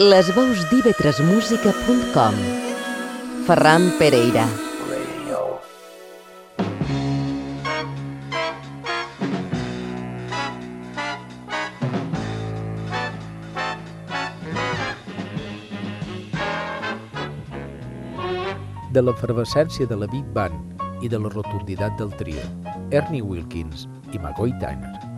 Les veus d'ivetresmusica.com Ferran Pereira de l'efervescència de la Big Band i de la rotunditat del trio, Ernie Wilkins i Magoy Tyner.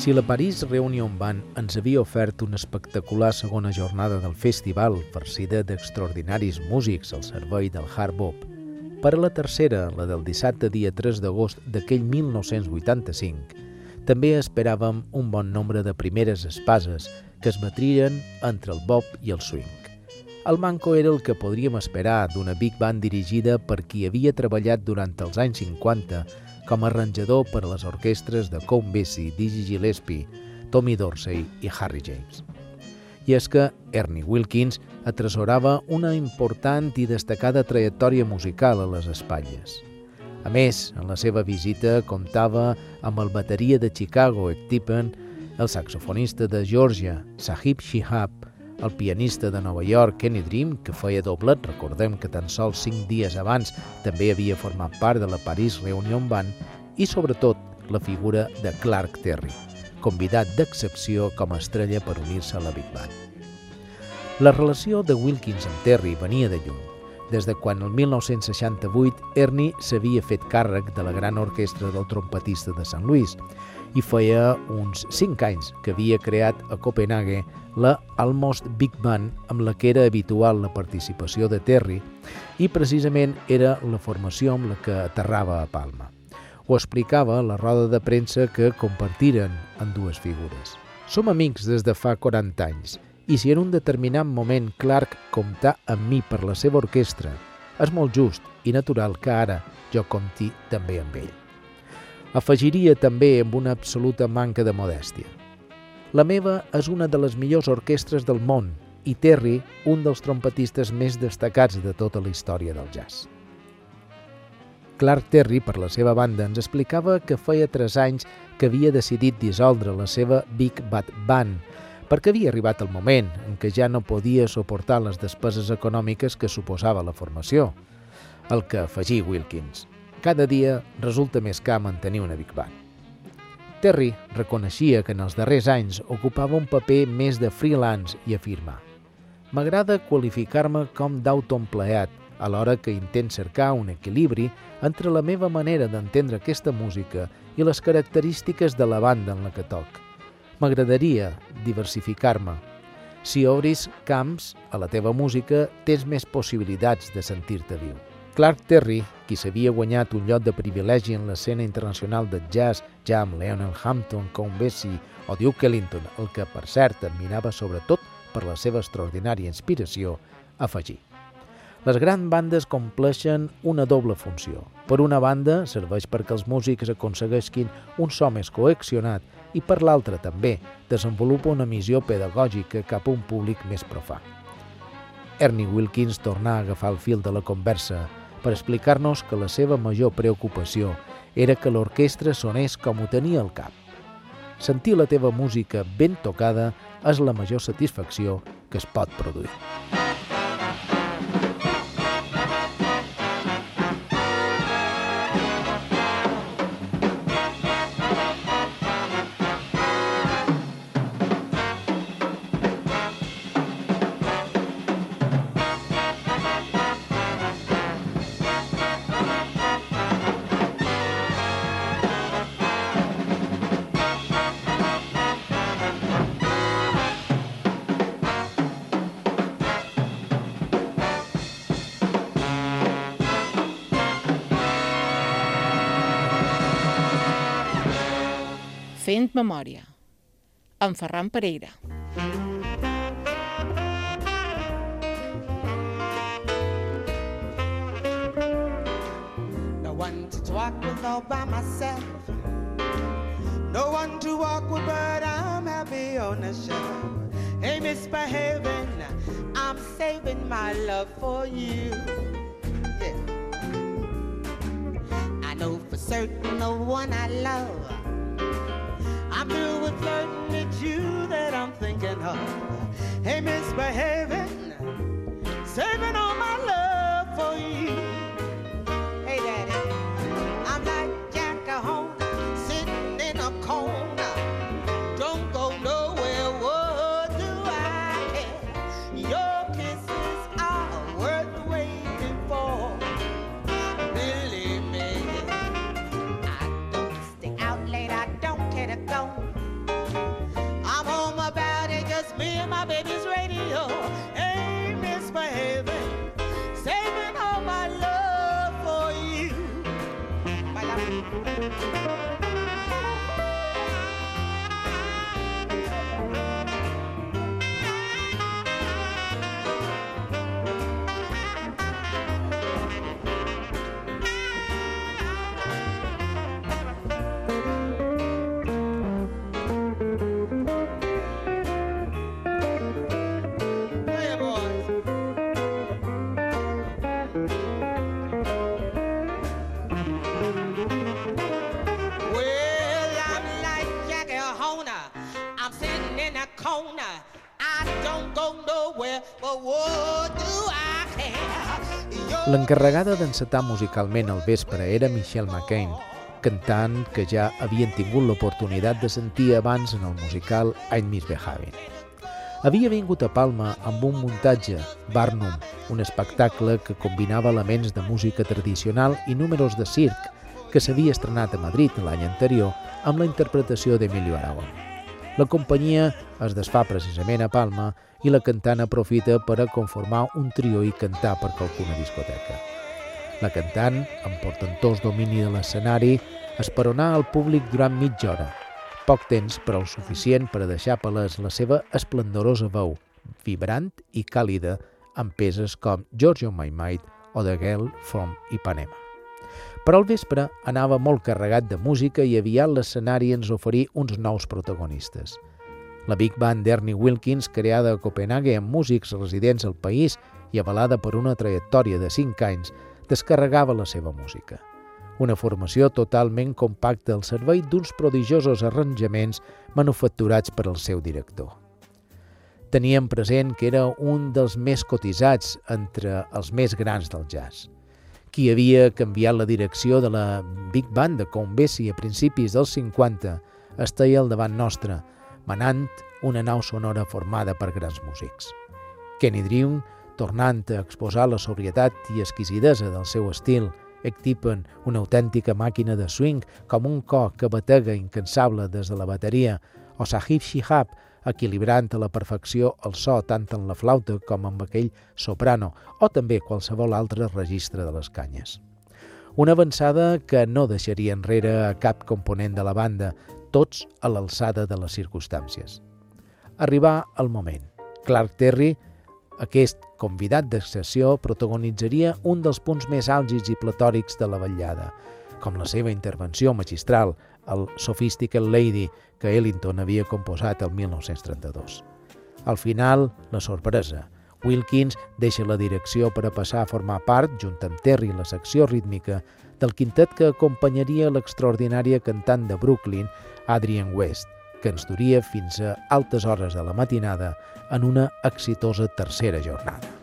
Si la Paris Reunion Band ens havia ofert una espectacular segona jornada del festival farcida d'extraordinaris músics al servei del hard bop, per a la tercera, la del dissabte dia 3 d'agost d'aquell 1985, també esperàvem un bon nombre de primeres espases que es batrien entre el bop i el swing. El manco era el que podríem esperar d'una big band dirigida per qui havia treballat durant els anys 50 com a arranjador per a les orquestres de Count Basie, Dizzy Gillespie, Tommy Dorsey i Harry James. I és que Ernie Wilkins atresorava una important i destacada trajectòria musical a les espatlles. A més, en la seva visita comptava amb el bateria de Chicago, Ed Tippen, el saxofonista de Georgia, Sahib Shihab, el pianista de Nova York, Kenny Dream, que feia doblet, recordem que tan sols cinc dies abans també havia format part de la Paris Reunion Band, i sobretot la figura de Clark Terry, convidat d'excepció com a estrella per unir-se a la Big Band. La relació de Wilkins amb Terry venia de lluny. Des de quan el 1968 Ernie s'havia fet càrrec de la gran orquestra del trompetista de Sant Louis i feia uns 5 anys que havia creat a Copenhague la Almost Big Band amb la que era habitual la participació de Terry i precisament era la formació amb la que aterrava a Palma. Ho explicava la roda de premsa que compartiren en dues figures. Som amics des de fa 40 anys i si en un determinat moment Clark comptà amb mi per la seva orquestra, és molt just i natural que ara jo compti també amb ell. Afegiria també amb una absoluta manca de modèstia. La meva és una de les millors orquestres del món i Terry un dels trompetistes més destacats de tota la història del jazz. Clark Terry, per la seva banda, ens explicava que feia tres anys que havia decidit dissoldre la seva Big Bad Band perquè havia arribat el moment en què ja no podia suportar les despeses econòmiques que suposava la formació, el que afegí Wilkins. Cada dia resulta més car mantenir una Big Band. Terry reconeixia que en els darrers anys ocupava un paper més de freelance i afirma M'agrada qualificar-me com d'autoempleat, alhora que intent cercar un equilibri entre la meva manera d'entendre aquesta música i les característiques de la banda en la que toc. M'agradaria diversificar-me. Si obris camps a la teva música, tens més possibilitats de sentir-te viu. Clark Terry, qui s'havia guanyat un lloc de privilegi en l'escena internacional de jazz ja amb Leonel Hampton, Count Basie o Duke Ellington, el que, per cert, admirava sobretot per la seva extraordinària inspiració, afegir. Les grans bandes compleixen una doble funció. Per una banda, serveix perquè els músics aconsegueixin un so més coaccionat i per l'altra també desenvolupa una missió pedagògica cap a un públic més profà. Ernie Wilkins torna a agafar el fil de la conversa per explicar-nos que la seva major preocupació era que l'orquestra sonés com ho tenia al cap. Sentir la teva música ben tocada és la major satisfacció que es pot produir. Memòria, amb Ferran Pereira. No one to talk with all by myself. No one to walk with, but I'm happy on the shelf. Ain't misbehaving, I'm saving my love for you. Yeah. I know for certain the one I love. I'm with flirting, it's you that I'm thinking of. Ain't misbehaving, saving Música L'encarregada d'encetar musicalment el vespre era Michelle McCain, cantant que ja havien tingut l'oportunitat de sentir abans en el musical I'm Misbehaving. Havia vingut a Palma amb un muntatge, Barnum, un espectacle que combinava elements de música tradicional i números de circ, que s'havia estrenat a Madrid l'any anterior amb la interpretació d'Emilio Aragón. La companyia es desfà precisament a Palma i la cantant aprofita per a conformar un trio i cantar per qualcuna discoteca. La cantant, amb portentós domini de l'escenari, esperonà al públic durant mitja hora, poc temps però el suficient per a deixar palès la seva esplendorosa veu, vibrant i càlida, amb peces com George on My Mind o The Girl from Ipanema. Però al vespre anava molt carregat de música i aviat l'escenari ens oferí uns nous protagonistes. La Big Band d'Ernie Wilkins, creada a Copenhague amb músics residents al país i avalada per una trajectòria de 5 anys, descarregava la seva música. Una formació totalment compacta al servei d'uns prodigiosos arranjaments manufacturats per al seu director. Teníem present que era un dels més cotitzats entre els més grans del jazz. Qui havia canviat la direcció de la Big Band de Count Basie a principis dels 50 estaia al davant nostre, manant una nau sonora formada per grans músics. Kenny Drew, tornant a exposar la sobrietat i exquisidesa del seu estil, ectipen una autèntica màquina de swing com un cor que batega incansable des de la bateria, o Sahib Shihab, equilibrant a la perfecció el so tant en la flauta com amb aquell soprano, o també qualsevol altre registre de les canyes. Una avançada que no deixaria enrere a cap component de la banda, tots a l'alçada de les circumstàncies. Arribà el moment. Clark Terry, aquest convidat d'excessió, protagonitzaria un dels punts més àlgids i platòrics de la vetllada, com la seva intervenció magistral, el Sophistical Lady, que Ellington havia composat el 1932. Al final, la sorpresa. Wilkins deixa la direcció per a passar a formar part, junt amb Terry, la secció rítmica, del quintet que acompanyaria l'extraordinària cantant de Brooklyn, Adrian West, que ens duria fins a altes hores de la matinada en una exitosa tercera jornada.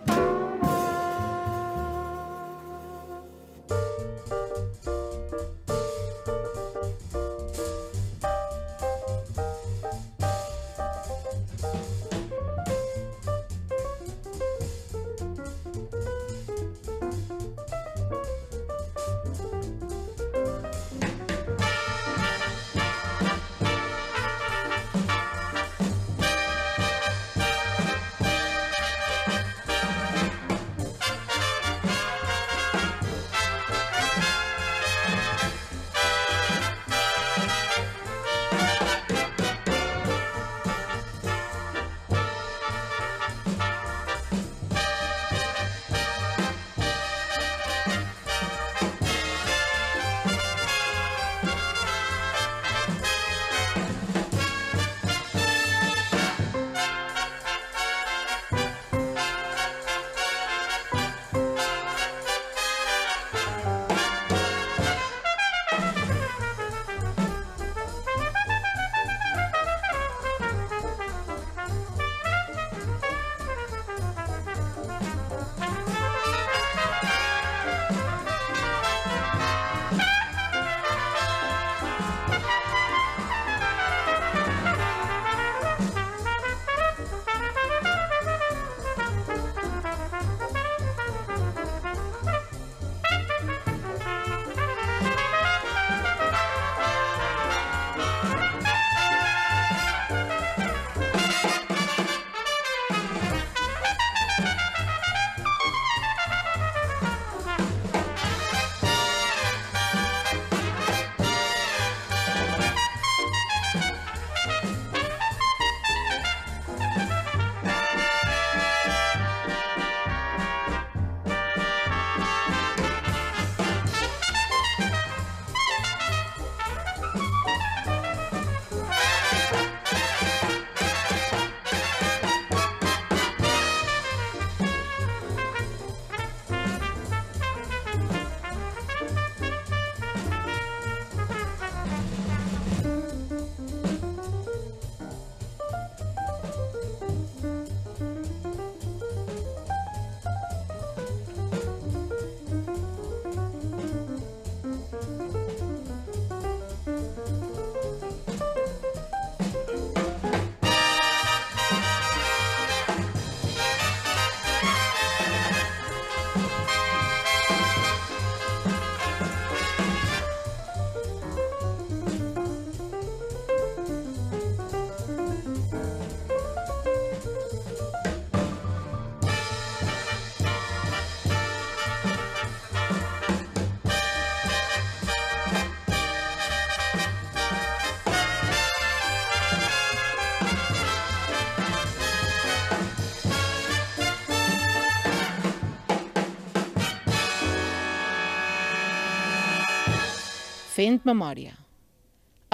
Memòria.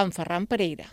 En Ferran Pereira.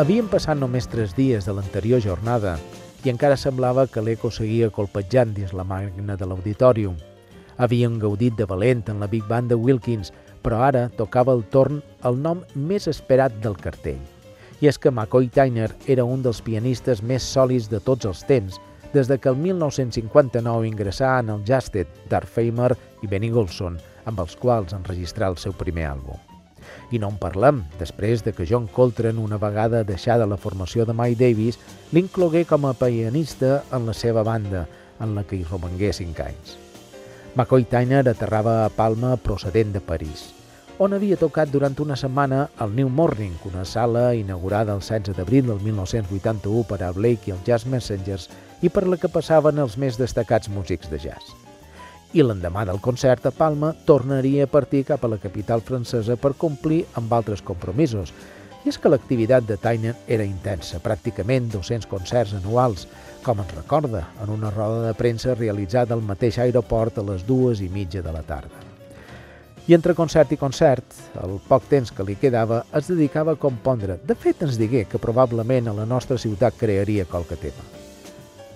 Havien passat només tres dies de l'anterior jornada i encara semblava que l'eco seguia colpejant dins la màquina de l'auditorium. Havien gaudit de valent en la Big Band de Wilkins, però ara tocava el torn el nom més esperat del cartell. I és que McCoy Tyner era un dels pianistes més sòlids de tots els temps, des de que el 1959 ingressà en el Jasted d'Art Famer i Benny Golson, amb els quals enregistrà el seu primer àlbum. I no en parlem, després de que John Coltrane, una vegada deixada la formació de Mike Davis, l'inclogué com a pianista en la seva banda, en la que hi romangué cinc anys. McCoy Tyner aterrava a Palma procedent de París, on havia tocat durant una setmana al New Morning, una sala inaugurada el 16 d'abril del 1981 per a Blake i els Jazz Messengers i per la que passaven els més destacats músics de jazz i l'endemà del concert a Palma tornaria a partir cap a la capital francesa per complir amb altres compromisos. I és que l'activitat de Tyner era intensa, pràcticament 200 concerts anuals, com ens recorda en una roda de premsa realitzada al mateix aeroport a les dues i mitja de la tarda. I entre concert i concert, el poc temps que li quedava, es dedicava a compondre. De fet, ens digué que probablement a la nostra ciutat crearia qualque tema.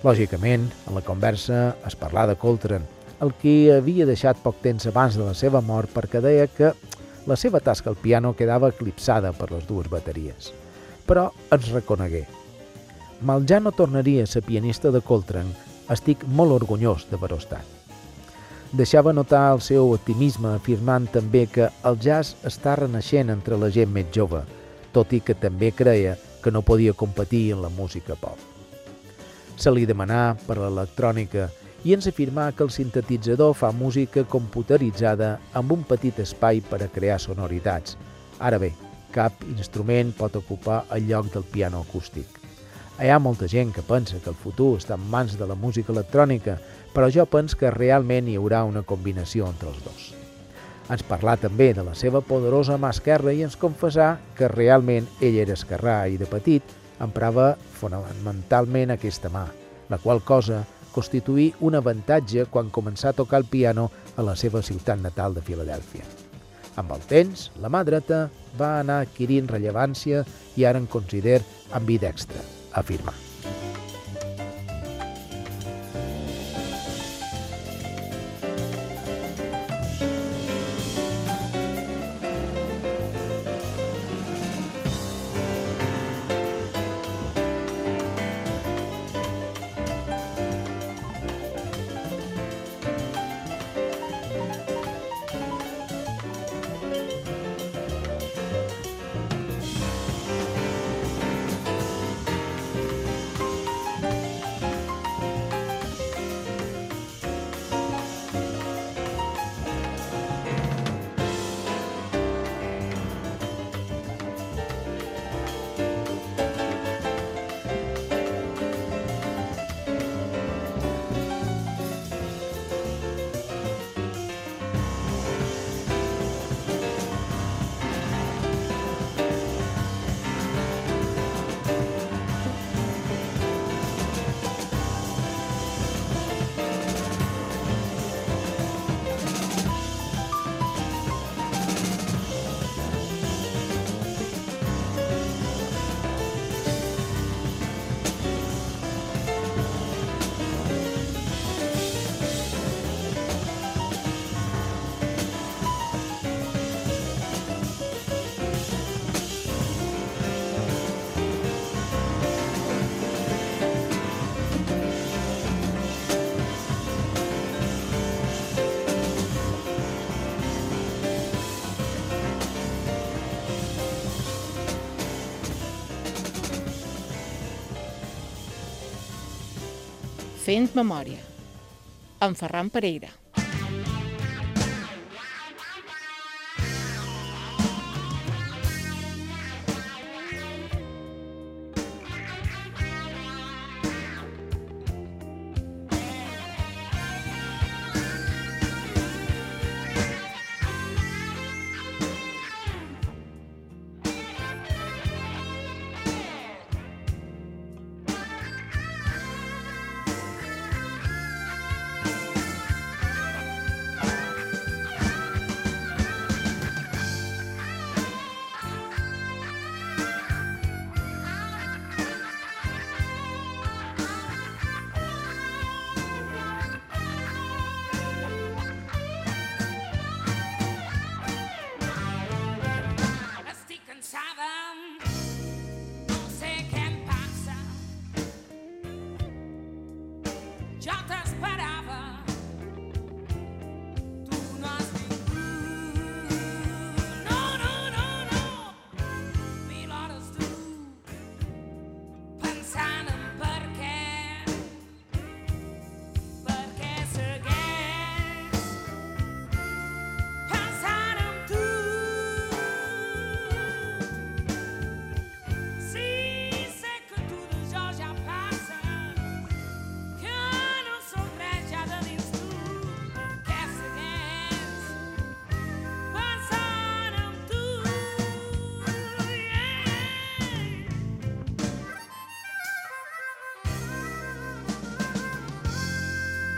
Lògicament, en la conversa es parlà de Coltrane, el que havia deixat poc temps abans de la seva mort perquè deia que la seva tasca al piano quedava eclipsada per les dues bateries. Però ens reconegué. Mal ja no tornaria a ser pianista de Coltrane, estic molt orgullós d'haver-ho estat. Deixava notar el seu optimisme afirmant també que el jazz està renaixent entre la gent més jove, tot i que també creia que no podia competir en la música pop. Se li demanà per l'electrònica i ens afirmà que el sintetitzador fa música computeritzada amb un petit espai per a crear sonoritats. Ara bé, cap instrument pot ocupar el lloc del piano acústic. Hi ha molta gent que pensa que el futur està en mans de la música electrònica, però jo penso que realment hi haurà una combinació entre els dos. Ens parlà també de la seva poderosa mà esquerra i ens confessà que realment ell era esquerrà i de petit emprava fonamentalment aquesta mà, la qual cosa constituí un avantatge quan començà a tocar el piano a la seva ciutat natal de Filadèlfia. Amb el temps, la mà dreta va anar adquirint rellevància i ara en consider ambidextra, afirma. Fent memòria. En Ferran Pereira.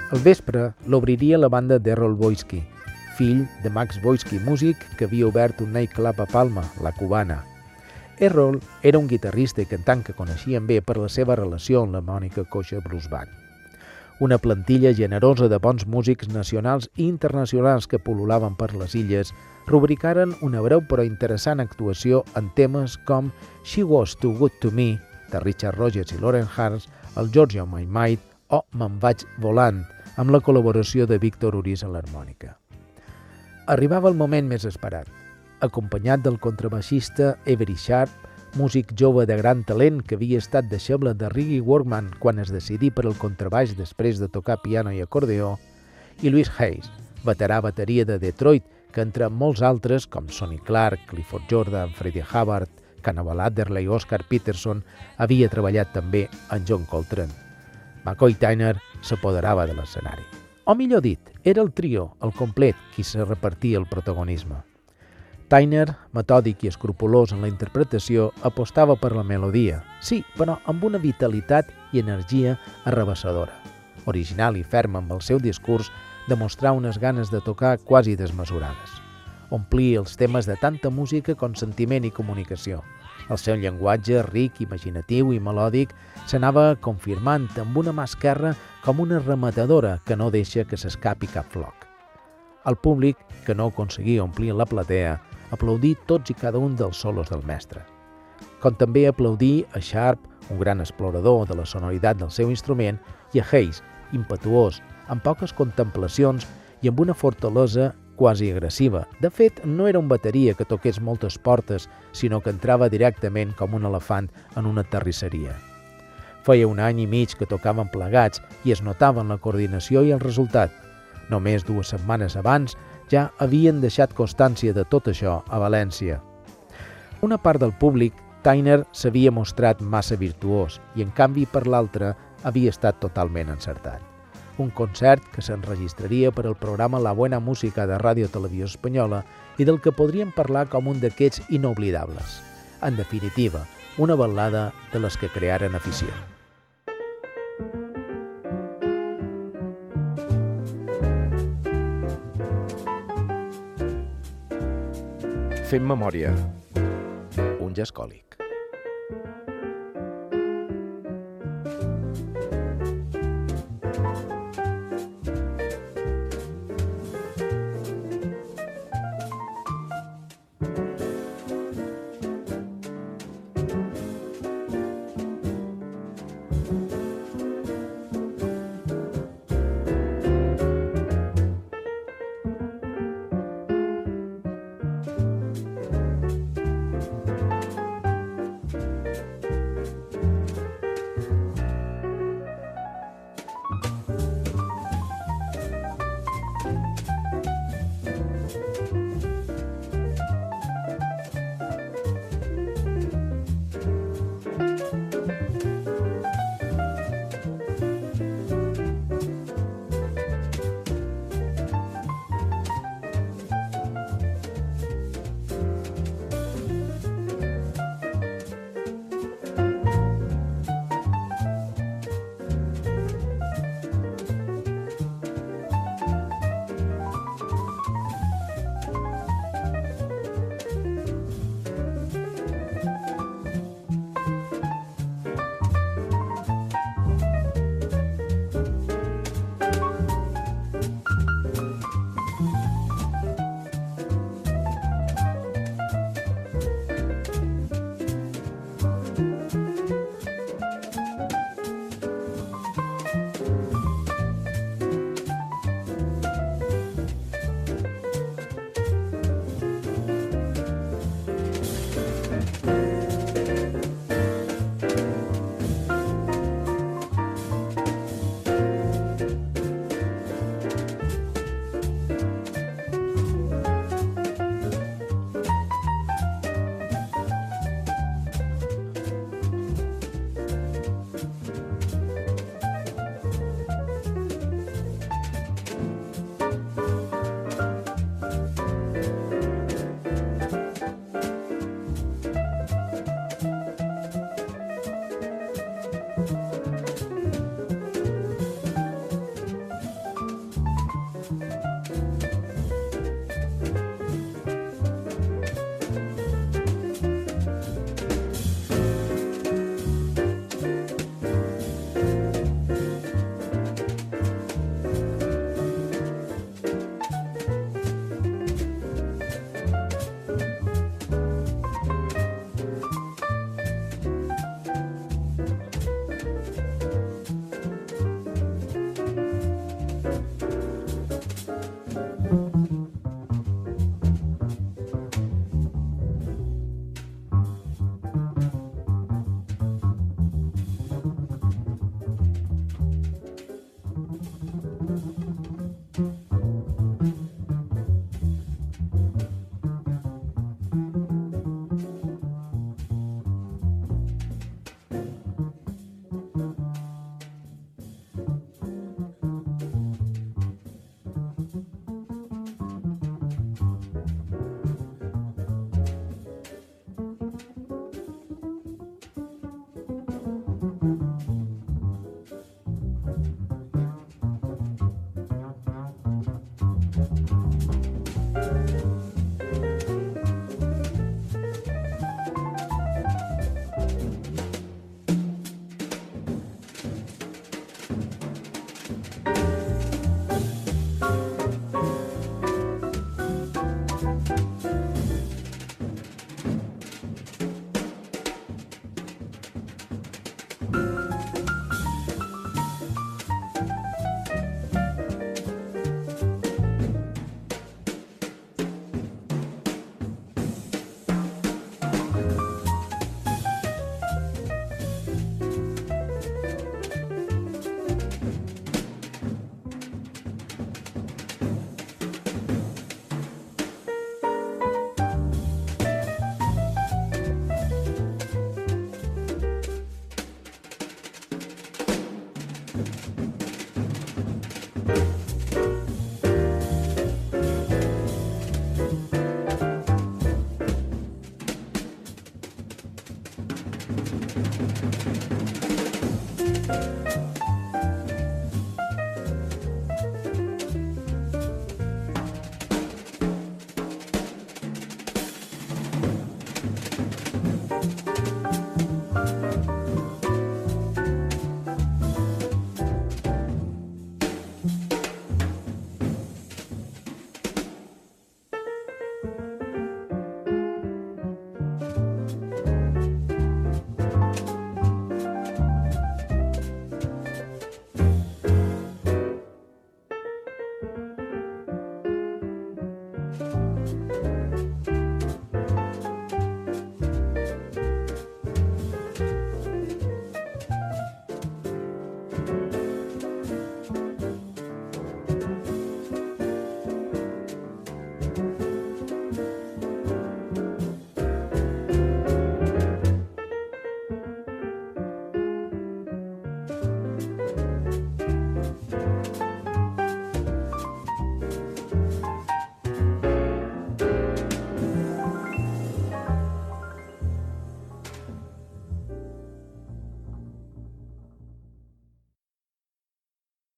Al vespre l'obriria la banda d'Errol Boyski, fill de Max Boyski, músic que havia obert un nightclub a Palma, la Cubana. Errol era un guitarrista i cantant que coneixien bé per la seva relació amb la Mònica Coixa Blues Band. Una plantilla generosa de bons músics nacionals i internacionals que pol·lulaven per les illes rubricaren una breu però interessant actuació en temes com She Was Too Good To Me, de Richard Rogers i Lauren Harris, el Georgia on My Mind o Me'n vaig volant, amb la col·laboració de Víctor Uris a l'harmònica. Arribava el moment més esperat. Acompanyat del contrabaixista Avery Sharp, músic jove de gran talent que havia estat deixeble de Riggy Workman quan es decidí per al contrabaix després de tocar piano i acordeó, i Louis Hayes, veterà bateria de Detroit, que entre molts altres, com Sonny Clark, Clifford Jordan, Freddie Hubbard, Cannibal Adderley i Oscar Peterson, havia treballat també en John Coltrane. McCoy Tyner s'apoderava de l'escenari. O millor dit, era el trio, el complet, qui se repartia el protagonisme. Tyner, metòdic i escrupulós en la interpretació, apostava per la melodia, sí, però amb una vitalitat i energia arrabassadora. Original i ferm amb el seu discurs, demostrar unes ganes de tocar quasi desmesurades. Omplir els temes de tanta música com sentiment i comunicació. El seu llenguatge, ric, imaginatiu i melòdic, s'anava confirmant amb una mà esquerra com una rematadora que no deixa que s'escapi cap floc. El públic, que no aconseguia omplir la platea, aplaudí tots i cada un dels solos del mestre. Com també aplaudí a Sharp, un gran explorador de la sonoritat del seu instrument, i a Hayes, impetuós, amb poques contemplacions i amb una fortalesa quasi agressiva. De fet, no era un bateria que toqués moltes portes, sinó que entrava directament com un elefant en una terrisseria. Feia un any i mig que tocaven plegats i es notaven la coordinació i el resultat. Només dues setmanes abans ja havien deixat constància de tot això a València. Una part del públic, Tyner s'havia mostrat massa virtuós i, en canvi, per l'altra, havia estat totalment encertat. Un concert que s'enregistraria per al programa La Buena Música de Ràdio Televisió Espanyola i del que podríem parlar com un d'aquests inoblidables. En definitiva, una ballada de les que crearen afició. Fem memòria. Un gescòlic.